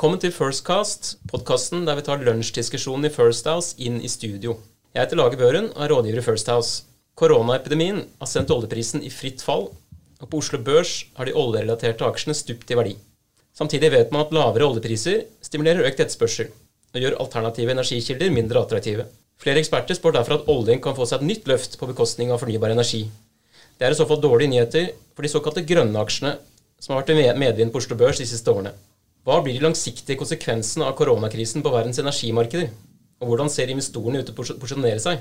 Velkommen til Firstcast, podkasten der vi tar lunsjdiskusjonen i First House inn i studio. Jeg heter Lage Børen og er rådgiver i First House. Koronaepidemien har sendt oljeprisen i fritt fall, og på Oslo Børs har de oljerelaterte aksjene stupt i verdi. Samtidig vet man at lavere oljepriser stimulerer økt etterspørsel og gjør alternative energikilder mindre attraktive. Flere eksperter spår derfor at oljen kan få seg et nytt løft på bekostning av fornybar energi. Det er i så fall dårlige nyheter for de såkalte grønne aksjene, som har vært i medvind på Oslo Børs de siste årene. Hva blir de langsiktige konsekvensene av koronakrisen på verdens energimarkeder? Og hvordan ser investorene ut til å porsjonere seg?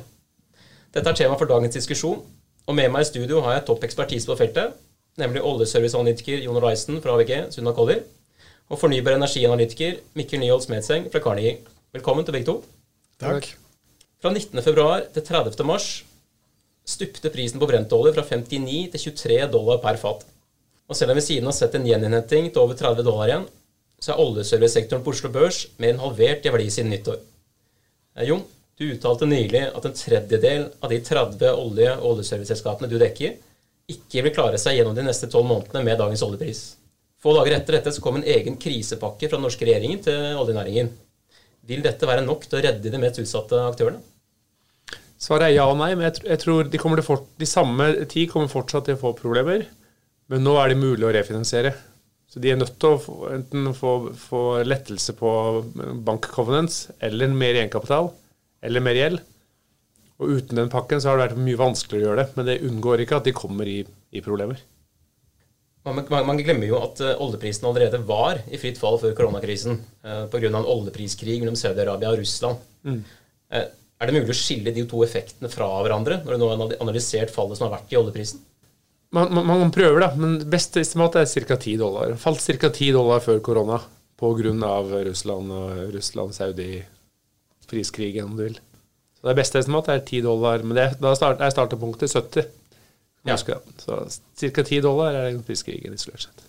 Dette er tema for dagens diskusjon, og med meg i studio har jeg topp ekspertise på feltet, nemlig oljeserviceanalytiker Jon Reisen fra AVG, Sunna Koller, og fornybar energianalytiker Mikkel Nyholt Smedseng fra Carnegie. Velkommen til begge to. Takk. Fra 19.2 til 30.3 stupte prisen på brentolje fra 59 til 23 dollar per fat. Og selv om vi siden har sett en gjeninnhenting til over 30 dollar igjen, så er oljeservicesektoren på Oslo Børs mer enn halvert i verdi siden nyttår. Eh, Jon, du uttalte nylig at en tredjedel av de 30 olje- og oljeserviceselskapene du dekker, ikke vil klare seg gjennom de neste tolv månedene med dagens oljepris. Få dager etter dette så kom en egen krisepakke fra den norske regjeringen til oljenæringen. Vil dette være nok til å redde de mest utsatte aktørene? Svaret er ja og nei, men jeg tror de, de samme ti kommer fortsatt til å få problemer. Men nå er det mulig å refinansiere. Så de er nødt til å enten få, få lettelse på bank covenants eller mer egenkapital eller mer gjeld. Og uten den pakken så har det vært mye vanskeligere å gjøre det. Men det unngår ikke at de kommer i, i problemer. Man, man, man, glemmer jo at uh, oljeprisen allerede var i fritt fall før koronakrisen uh, pga. en oljepriskrig mellom Saudi-Arabia og Russland. Mm. Uh, er det mulig å skille de to effektene fra hverandre når du nå har analysert fallet som har vært i oljeprisen? Man, man, man prøver, da. Men beste estimat er ca. 10 dollar. Falt ca. 10 dollar før korona pga. Russland og Russland-Saudi-priskrigen, om du vil. Så Det beste estimat er 10 dollar, men det, da start, er startepunktet 70. Ja. Så ca. 10 dollar er den priskrigen isolert sett.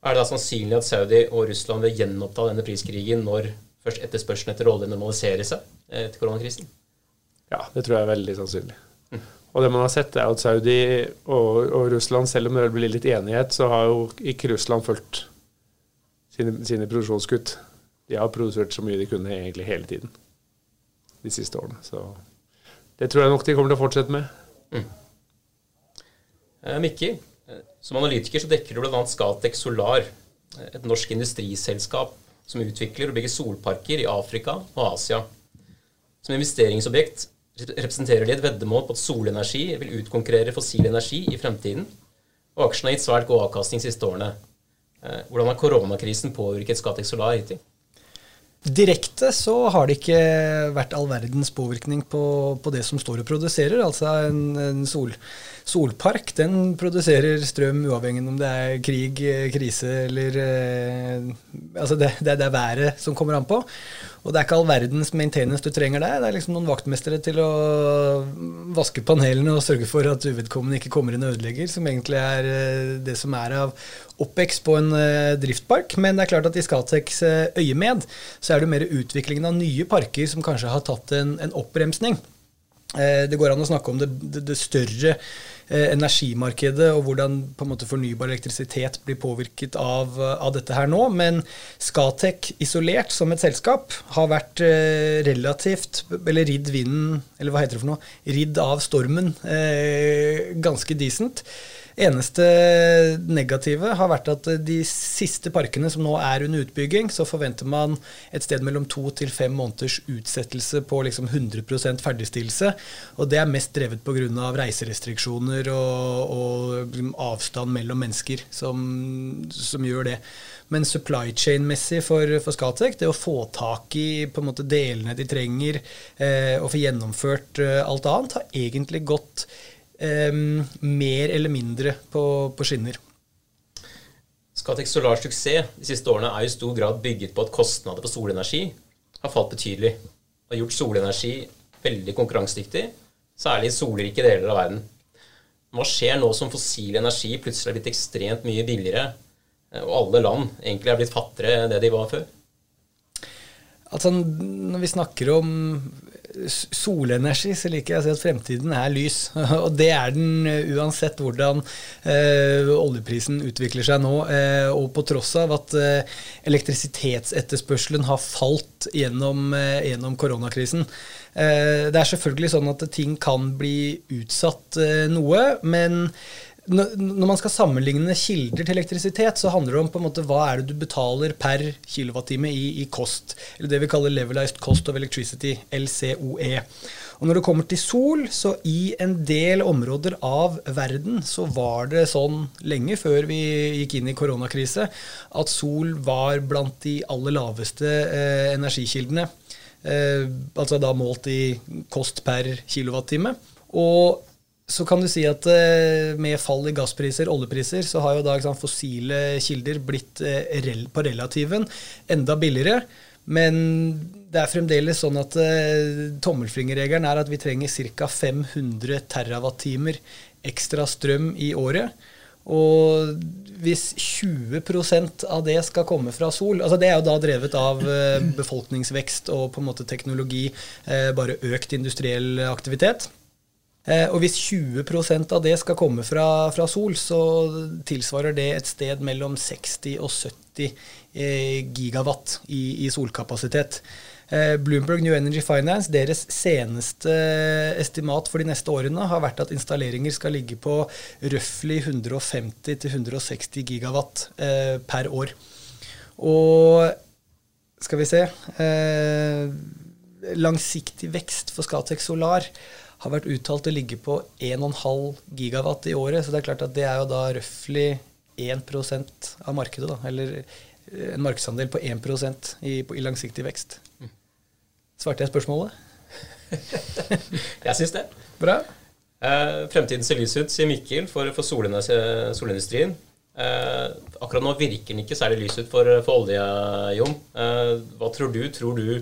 Er det da sannsynlig at Saudi og Russland vil gjenoppta denne priskrigen når først etterspørselen etter olje normaliserer seg etter koronakrisen? Ja, det tror jeg er veldig sannsynlig. Og det man har sett, er at Saudi og, og, Russland, selv om det blir litt enighet, så har jo ikke Russland fulgt sine, sine produksjonskutt. De har produsert så mye de kunne egentlig hele tiden de siste årene. Så det tror jeg nok de kommer til å fortsette med. Mm. Eh, Mikki, eh, som analytiker så dekker du bl.a. Scatec Solar, eh, et norsk industriselskap som utvikler og bygger solparker i Afrika og Asia. Som investeringsobjekt representerer de et veddemål på at solenergi vil utkonkurrere fossil energi i fremtiden, og aksjen har gitt svært god avkastning de siste årene. Hvordan har koronakrisen påvirket Scatec Solar hittil? Direkte så har det ikke vært all verdens påvirkning på, på det som står og produserer. Altså en, en sol, solpark den produserer strøm uavhengig om det er krig, krise eller eh, Altså det, det, det, er været som kommer an på. Og det er ikke all verdens maintenance du trenger der. Det er liksom noen vaktmestere til å vaske panelene og sørge for at uvedkommende ikke kommer inn og ødelegger, som egentlig er eh, det som er av OPEX på en uh, driftpark. Men det er klart at i Scatec uh, øyemed så er det mer utviklingen av nye parker som kanskje har tatt en, en oppbremsning. Det går an å snakke om det, det, det større Eh, energimarkedet og hvordan på en måte fornybar elektrisitet blir påvirket av, av dette her nå. Men Scatec isolert som et selskap har vært eh, relativt Eller ridd vinden, eller hva heter det for noe? Ridd av stormen eh, ganske decent. Eneste negative har vært at de siste parkene som nå er under utbygging, så forventer man et sted mellom to til fem måneders utsettelse på liksom 100% ferdigstillelse. Og det er mest drevet pga. reiserestriksjoner og, og, avstand mellom mennesker som, som gjør det. Men supply chain-messig for, for Scatec, det å få tak i måte delene de trenger, eh, og få gjennomført eh, alt annet, har egentlig gått mer eller mindre på, på skinner. Scatec Solars suksess de siste årene er i stor grad bygget på at kostnader på solenergi har falt betydelig. Og gjort solenergi veldig konkurransedyktig, særlig i solrike deler av verden. Hva skjer nå som fossil energi plutselig er blitt ekstremt mye billigere, eh, og alle land egentlig er blitt fattigere enn det de var før? Altså, når vi snakker om solenergi, så liker jeg å si at fremtiden er lys. Og det er den uansett hvordan eh, oljeprisen utvikler seg nå. Eh, og på tross av at eh, elektrisitetsetterspørselen har falt gjennom, eh, gjennom koronakrisen. Eh, det er selvfølgelig sånn at ting kan bli utsatt noe, men når man skal sammenligne kilder til elektrisitet, så handler det om på en måte hva er det du betaler per kilowattime i, i kost. Eller det vi kaller levelized cost of electricity, LCOE. Og når det kommer til sol, så i en del områder av verden så var det sånn lenge før vi gikk inn i koronakrise, at sol var blant de aller laveste eh, energikildene. Eh, altså da målt i kost per kilowattime. Og så kan du si at eh, med fall i gasspriser, oljepriser, så har jo da sant, fossile kilder blitt eh, på relativen enda billigere. Men det er fremdeles sånn at eh, tommelfingerregelen er at vi trenger ca. 500 terawattimer ekstra strøm i året. Og hvis 20% av det skal komme fra sol altså Det er jo da drevet av befolkningsvekst og på en måte teknologi, bare økt industriell aktivitet. Eh, og hvis 20% av det skal komme fra, fra, sol, så tilsvarer det et sted mellom 60 og 70 eh, gigawatt i, i solkapasitet. Eh, Bloomberg New Energy Finance, deres seneste estimat for de neste årene har vært at installeringer skal ligge på røftlig 150-160 gigawatt per år. Og skal vi se Langsiktig vekst for Scatec Solar har vært uttalt å ligge på 1,5 gigawatt i året. Så det er klart at det er jo da røftlig 1% av markedet. da, Eller eh, en markedsandel på 1 i, i langsiktig vekst. Svarte jeg spørsmålet? jeg syns det. Bra. Eh, fremtiden ser lys ut, sier Mikkel, for, for solindustrien. Eh, akkurat nå virker den ikke særlig lys ut for, for olje, Jon. Eh, hva tror du? Tror du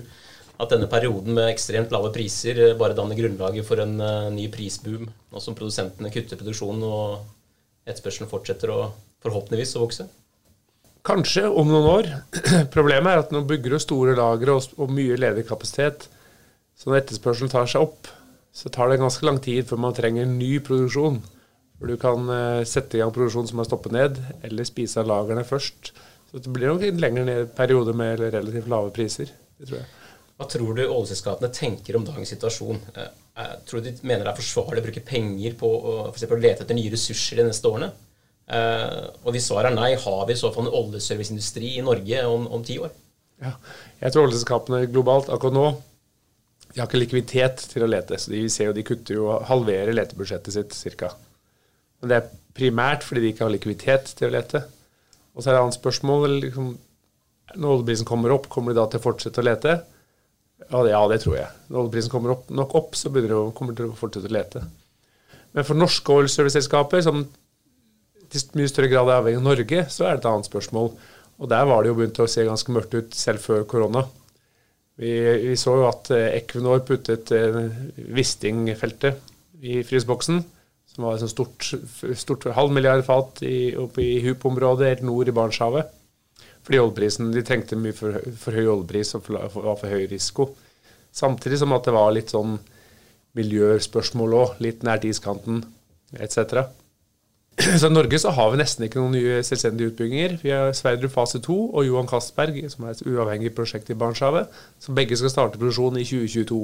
at denne perioden med ekstremt lave priser eh, bare danner grunnlaget for en uh, ny prisboom, nå som produsentene kutter produksjonen og etterspørselen fortsetter å forhåpentligvis å vokse? Kanskje om noen år. Problemet er at nå bygger du store lagre og, og, mye ledig kapasitet. Så når etterspørselen tar seg opp, så tar det ganske lang tid før man trenger ny produksjon. Hvor du kan uh, sette i gang produksjon som har stoppet ned, eller spise av lagrene først. Så det blir nok en lengre periode med relativt lave priser. Det tror jeg. Hva tror du oljeselskapene tenker om dagens situasjon? Eh, eh, tror du de mener det er forsvarlig å bruke penger på å, å lete etter nye ressurser de neste årene? Eh, og hvis svaret er nei, har vi i så fall en oljeserviceindustri i Norge om, om ti år? Ja, jeg tror oljeselskapene globalt akkurat nå de har ikke likviditet til å lete. så De ser jo de kutter jo halverer letebudsjettet sitt ca. Men det er primært fordi de ikke har likviditet til å lete. Og så er det et annet spørsmål liksom, Når oljeprisen kommer opp, kommer de da til å fortsette å lete? Ja det, ja, det tror jeg. Når oljeprisen kommer opp, nok opp, så de kommer de å fortsette å lete. Men for norske oljeserviceselskaper, som til mye større grad er avhengig av Norge, så er det et annet spørsmål. Og der var det jo begynt å se ganske mørkt ut selv før korona. Vi, vi så jo at eh, Equinor puttet eh, Wisting-feltet i frysboksen, som var et stort, stort halv milliard fat i, oppe i Hup-området helt nord i Barentshavet. Fordi oljeprisen, De trengte mye for, for høy oljepris og var for, for høy risiko. Samtidig som at det var litt sånn miljøspørsmål òg, litt nært iskanten etc. Så I Norge så har vi nesten ikke noen nye selvstendige utbygginger. Vi har Sverdrup fase 2 og Johan Castberg, som er et uavhengig prosjekt i Barentshavet, som begge skal starte produksjon i 2022.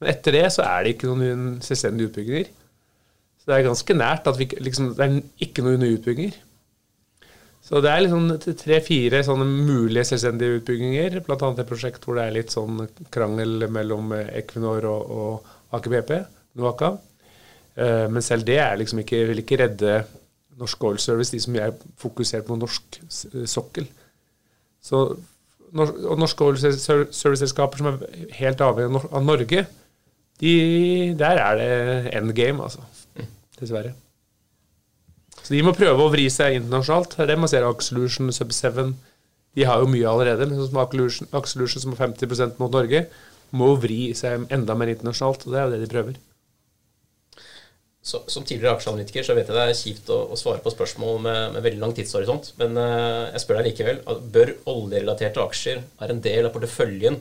Men etter det så er det ikke noen selvstendige utbygginger. Så det er ganske nært at vi, liksom, det er ikke noen nye utbygginger. Så det er liksom tre-fire sånne mulige selvstendige utbygginger. Bl.a. et prosjekt hvor det er litt sånn krangel mellom Equinor og, og Aker BP, Noaka. Uh, men selv det er liksom ikke, vil ikke redde Norsk Oil Service, de som er fokusert på norsk sokkel. Så og norske oil service-selskaper som er helt avhengig av Norge, de, der er det end game, altså. Mm. Dessverre. Så de må prøve å vri seg internasjonalt. Det er det man ser Axelution, Sub7. De har jo mye allerede, men sånn som Axelution, som har 50% mot Norge, må vri seg enda mer internasjonalt. og Det er jo det de prøver. Så, som tidligere aksjeanalytiker så vet jeg det er kjipt å, å svare på spørsmål med, med, veldig lang tidshorisont. Men uh, jeg spør deg likevel. Bør oljerelaterte aksjer være en del av porteføljen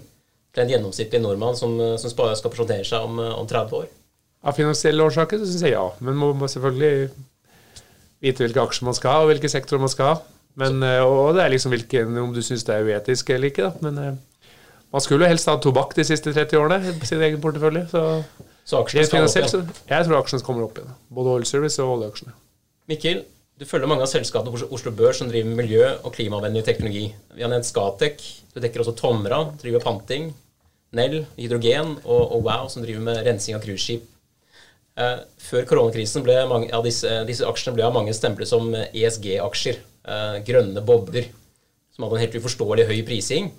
til en gjennomsnittlig nordmann som, som skal pensjonere seg om, om 30 år? Av finansielle årsaker så syns jeg ja. Men man må selvfølgelig vite hvilke aksjer man skal ha, og hvilke sektorer man skal ha. Men, eh, og det er liksom hvilken, om du syns det er uetisk eller ikke. Da. Men eh, man skulle jo helst ha tobakk de siste 30 årene i sin egen portefølje. Så, så aksjene skal opp igjen? Jeg tror aksjene kommer opp igjen. Både Oil Service og oljeaksjene. Mikkel, du følger mange av selskapene på Oslo Børs som driver med miljø- og klimavennlig teknologi. Vi har nevnt Skatec. Du dekker også Tomra, driver panting. Nell, hydrogen, og, og Wow, som driver med rensing av cruiseskip. Eh, før koronakrisen ble mange, ja, disse, disse, aksjene ble av mange stemplet som ESG-aksjer. Eh, grønne bobler. Som hadde en helt uforståelig høy prising.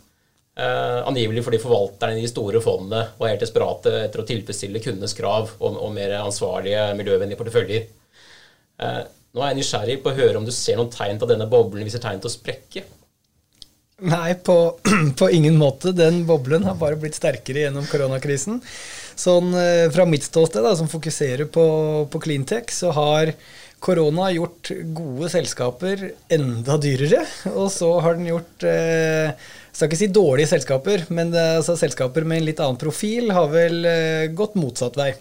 Eh, angivelig fordi forvalterne i de store fondene var helt desperate etter å tilfredsstille kundenes krav om, om mer ansvarlige, miljøvennlige porteføljer. Eh, nå er jeg nysgjerrig på å høre om du ser noen tegn til at denne boblen viser tegn til å sprekke. Nei, på, på, ingen måte. Den boblen har bare blitt sterkere gjennom koronakrisen. Sånn eh, Fra mitt ståsted, da, som fokuserer på, på cleantech, så har korona gjort gode selskaper enda dyrere. Og så har den gjort eh, skal ikke si dårlige selskaper, men det, altså, selskaper med en litt annen profil har vel eh, gått motsatt vei.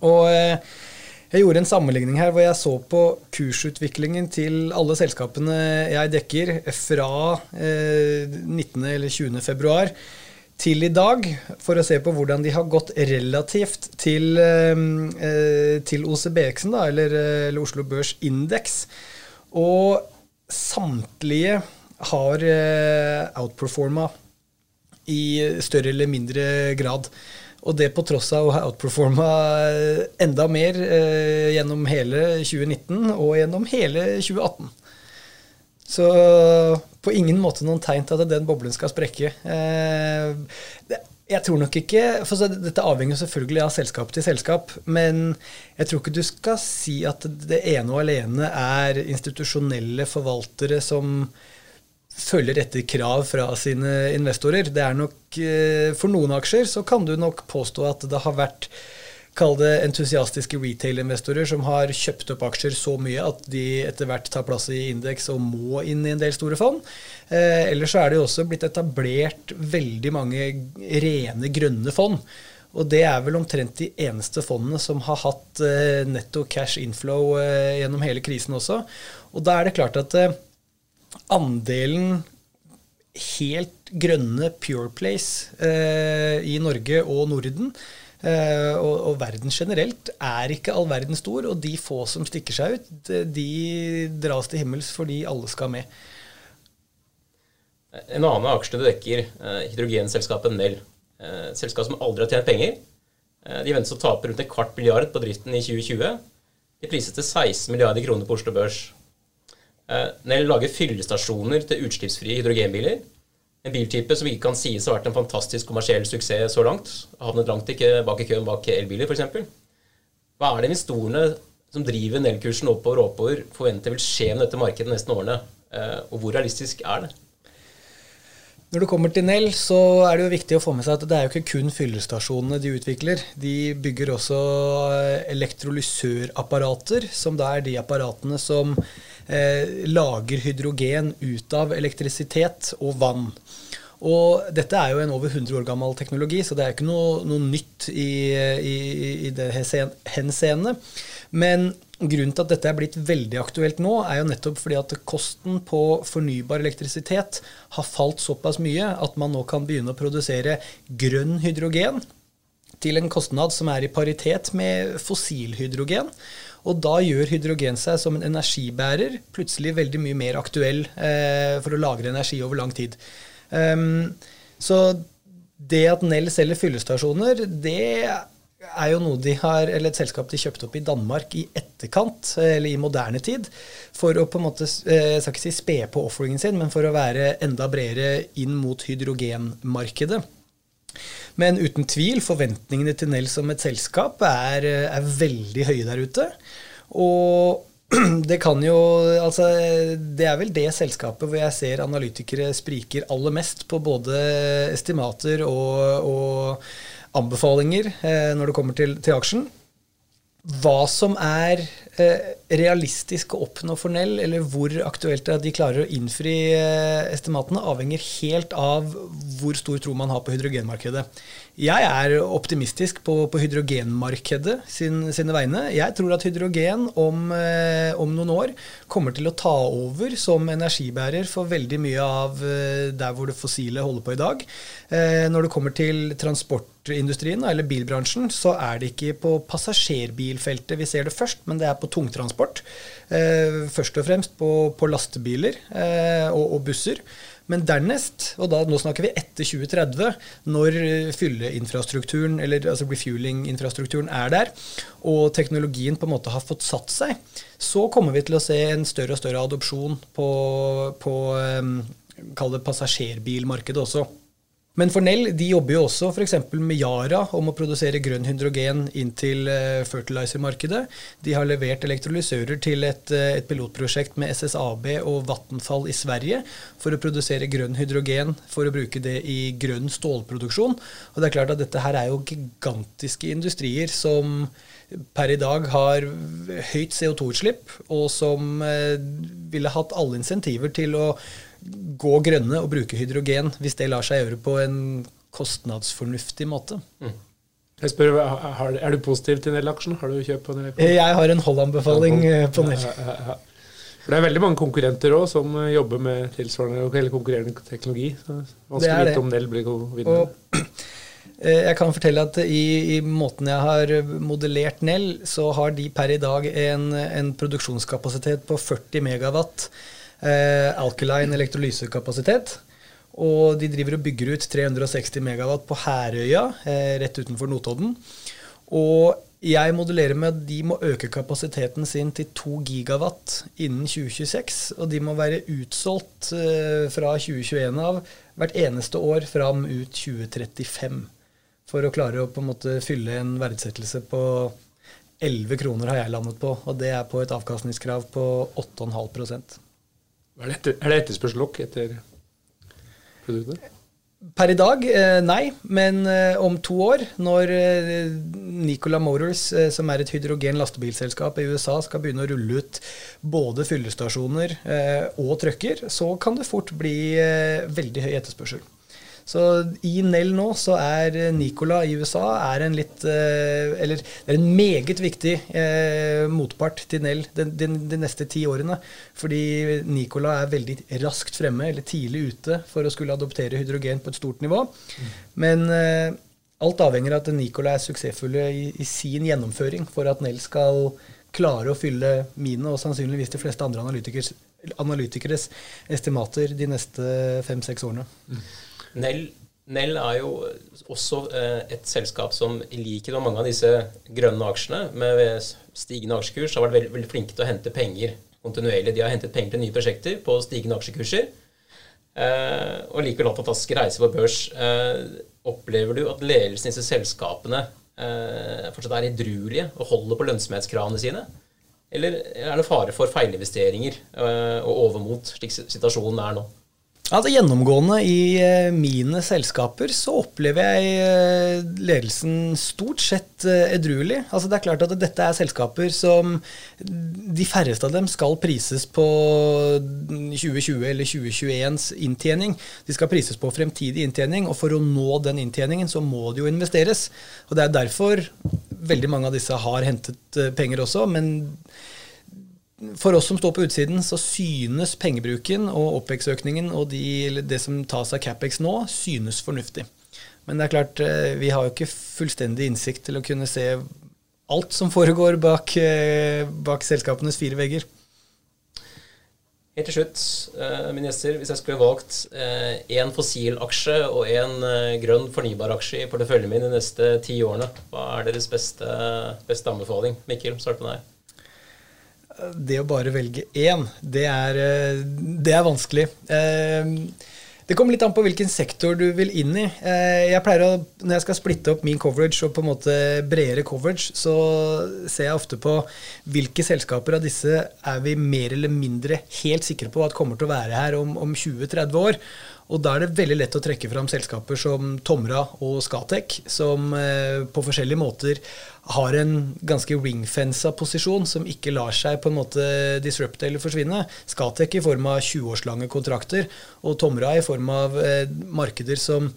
Og eh, jeg gjorde en sammenligning her hvor jeg så på kursutviklingen til alle selskapene jeg dekker fra eh, 19. eller 20. februar til i dag, for å se på hvordan de har gått relativt til, eh, eh til OCBX-en, eller, eh, eller, Oslo Børs Indeks. Og samtlige har eh, outperforma i større eller mindre grad. Og det på tross av å ha outperforma enda mer gjennom hele 2019 og gjennom hele 2018. Så på ingen måte noen tegn til at den boblen skal sprekke. Eh, jeg tror nok ikke for Dette avhenger selvfølgelig av selskap til selskap. Men jeg tror ikke du skal si at det ene og alene er institusjonelle forvaltere som følger etter krav fra sine investorer. Det er nok, eh, For noen aksjer så kan du nok påstå at det har vært Kall det entusiastiske retail-investorer som har kjøpt opp aksjer så mye at de etter hvert tar plass i indeks og må inn i en del store fond. Eh, ellers så er det jo også blitt etablert veldig mange rene grønne fond. Og det er vel omtrent de eneste fondene som har hatt eh, netto cash inflow eh, gjennom hele krisen også. Og da er det klart at eh, andelen helt grønne Pure Place i Norge og Norden og, og, verden generelt er ikke all verden stor, og de få som stikker seg ut, de dras til himmels fordi alle skal med. En annen aksje du dekker, eh, hydrogenselskapet Nell. Eh, selskap som aldri har tjent penger. Eh, de ventes å tape rundt en kvart milliard på driften i 2020. De prises til 16 milliarder kroner på Oslo Børs. Eh, Nell lager fyllestasjoner til utslippsfrie hydrogenbiler. En biltype som ikke kan sies å ha vært en fantastisk kommersiell suksess så langt. Havnet langt ikke bak i køen bak elbiler, f.eks. Hva er det investorene som driver Nell-kursen oppover og oppover, forventer vil skje med dette markedet de neste årene? Eh, og hvor realistisk er det? Når det kommer til Nell, så er det jo viktig å få med seg at det er jo ikke kun fyllestasjonene de utvikler. De bygger også eh, elektrolysørapparater, som da er de apparatene som eh, lager hydrogen ut av elektrisitet og vann. Og dette er jo en over 100 år gammel teknologi, så det er ikke noe, noe nytt i, i, i det henseende. Men grunnen til at dette er blitt veldig aktuelt nå, er jo nettopp fordi at kosten på fornybar elektrisitet har falt såpass mye at man nå kan begynne å produsere grønn hydrogen til en kostnad som er i paritet med fossilhydrogen. Og da gjør hydrogen seg som en energibærer plutselig veldig mye mer aktuell eh, for å lagre energi over lang tid. Um, så det at Nell selger fyllestasjoner, det er jo noe de har, eller et selskap de kjøpte opp i Danmark i etterkant, eller i moderne tid, for å på en måte, eh, jeg skal ikke si spe på offeringen sin, men for å være enda bredere inn mot hydrogenmarkedet. Men uten tvil, forventningene til Nell som et selskap er, er veldig høye der ute. Og det kan jo Altså, det er vel det selskapet hvor jeg ser analytikere spriker aller mest på både estimater og, og anbefalinger eh, når det kommer til, til, aksjen. Hva som er eh, realistisk å oppnå for Nell, eller hvor aktuelt det er at de klarer å innfri eh, estimatene, avhenger helt av hvor stor tro man har på hydrogenmarkedet. Jeg er optimistisk på, på hydrogenmarkedet sin, sine vegne. Jeg tror at hydrogen om, eh, om, noen år kommer til å ta over som energibærer for veldig mye av eh, der hvor det fossile holder på i dag. Eh, når det kommer til transportindustrien eller bilbransjen, så er det ikke på passasjerbilfeltet vi ser det først, men det er på tungtransport. Først og fremst på, på lastebiler og, og busser. Men dernest, og da, nå snakker vi etter 2030, når fylleinfrastrukturen, eller altså refueling-infrastrukturen er der, og teknologien på en måte har fått satt seg, så kommer vi til å se en større og større adopsjon på, på um, kall det passasjerbilmarkedet også. Men for Nell de jobber jo også f.eks. med Yara om å produsere grønn hydrogen inn til uh, fertilizer-markedet. De har levert elektrolysører til et, uh, et, pilotprosjekt med SSAB og Vattenfall i Sverige for å produsere grønn hydrogen for å bruke det i grønn stålproduksjon. Og det er klart at dette her er jo gigantiske industrier som per i dag har høyt CO2-utslipp, og som uh, ville hatt alle insentiver til å gå grønne og bruke hydrogen hvis det lar seg gjøre på en kostnadsfornuftig måte. Mm. Jeg spør, Er du positiv til Nell-aksjen? Har du kjøpt på Nell? Jeg har en hold-anbefaling eh, på Nell. Ja, ja, For Det er veldig mange konkurrenter òg som eh, jobber med tilsvarende eller konkurrerende teknologi. Så vanskelig å vite om Nell blir god vinner. Eh, jeg kan fortelle at i, i, måten jeg har modellert Nell, så har de per i dag en, en produksjonskapasitet på 40 megawatt eh, alkaline elektrolysekapasitet. Og de driver og bygger ut 360 megawatt på Herøya, eh, rett utenfor Notodden. Og jeg modellerer med at de må øke kapasiteten sin til 2 gigawatt innen 2026. Og de må være utsolgt eh, fra 2021 av hvert eneste år fram ut 2035. For å klare å på en måte fylle en verdsettelse på 11 kroner har jeg landet på. Og det er på et avkastningskrav på 8,5 er det, etter, er det etterspørsel nok etter produktet? Per i dag, eh, nei. Men eh, om to år, når eh, Nicola Motors, som er et hydrogen lastebilselskap i USA, skal begynne å rulle ut både fyllestasjoner og trøkker, så kan det fort bli veldig høy etterspørsel. Så i Nell nå så er Nicola i USA er en litt eh, Eller det er en meget viktig eh, motpart til Nell de, de, de, neste ti årene. Fordi Nicola er veldig raskt fremme, eller tidlig ute, for å skulle adoptere hydrogen på et stort nivå. Mm. Men eh, alt avhenger av at Nicola er suksessfulle i, i, sin gjennomføring for at Nell skal klare å fylle mine, og sannsynligvis de fleste andre analytikers, analytikeres estimater de neste fem-seks årene. Mm. Nell, Nell er jo også eh, et selskap som i likhet med mange av disse grønne aksjene med stigende aksjekurs har vært veldig, veldig flinke til å hente penger kontinuerlig. De har hentet penger til nye prosjekter på stigende aksjekurser. Eh, og likevel hatt fantastisk reiser på børs. Eh, opplever du at ledelsen i disse selskapene eh, fortsatt er edruelige og holder på lønnsomhetskravene sine? Eller er det fare for feilinvesteringer og overmot, slik situasjonen er nå? Altså Gjennomgående i eh, mine selskaper så opplever jeg eh, ledelsen stort sett eh, edruelig. Altså Det er klart at dette er selskaper som de færreste av dem skal prises på 2020 eller 2021s inntjening. De skal prises på fremtidig inntjening, og for å nå den inntjeningen så må det jo investeres. Og Det er derfor veldig mange av disse har hentet penger også. men for oss som står på utsiden, så synes pengebruken og oppvekstøkningen og de, det som tas av Capex nå, synes fornuftig. Men det er klart, eh, vi har jo ikke fullstendig innsikt til å kunne se alt som foregår bak, eh, bak selskapenes fire vegger. Helt til slutt, eh, mine gjester, hvis jeg skulle valgt én fossilaksje og én grønn fornybaraksje i porteføljen min de neste ti årene, hva er deres beste, beste anbefaling? Mikkel, start med deg. Det å bare velge én, det er, eh, det er vanskelig. Eh, det kommer litt an på hvilken sektor du vil inn i. Eh, jeg pleier å, Når jeg skal splitte opp min coverage og på en måte bredere coverage, så ser jeg ofte på hvilke selskaper av disse er vi mer eller mindre helt sikre på at kommer til å være her om, om 20-30 år. Og da er det veldig lett å trekke fram selskaper som Tomra og Skatec, som på forskjellige måter har en ganske ringfensa posisjon som ikke lar seg på en måte disrupte eller forsvinne. Skatec i form av 20-årslange kontrakter, og Tomra i form av eh, markeder som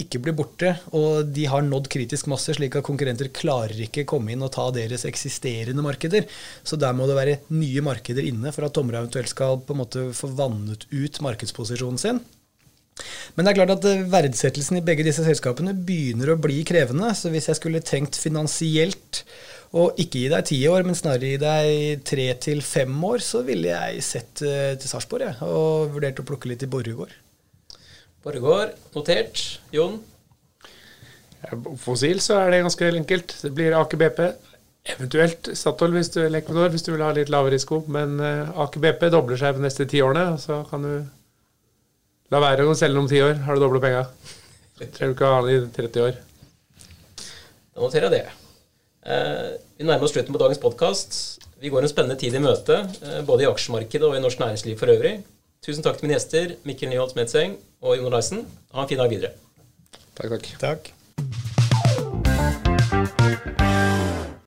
ikke blir borte, og de har nådd kritisk masse, slik at konkurrenter klarer ikke komme inn og ta deres eksisterende markeder. Så der må det være nye markeder inne for at Tomra eventuelt skal på en måte få vannet ut markedsposisjonen sin. Men det er klart at eh, verdsettelsen i begge disse selskapene begynner å bli krevende. Så hvis jeg skulle tenkt finansielt og ikke gi deg ti år, men snarere gi deg tre til fem år, så ville jeg sett uh, til Sarpsborg ja, og vurdert å plukke litt i Borregaard. Borregaard, notert. Jon? Fossil så er det ganske enkelt. Det blir Aker BP. Eventuelt Statoil hvis du, hvis du vil ha litt lavere risiko. Men uh, Aker BP dobler seg de neste ti årene, så kan du La være å selge den om ti år, har du doble penga. Trenger du ikke å ha den i 30 år. Da noterer jeg det. Eh, vi nærmer oss slutten på dagens podkast. Vi går en spennende tid i møte, eh, både i aksjemarkedet og i norsk næringsliv for øvrig. Tusen takk til mine gjester, Mikkel Nyholt Medseng og Jon Olaisen. Ha en fin dag videre. Takk, takk. Takk.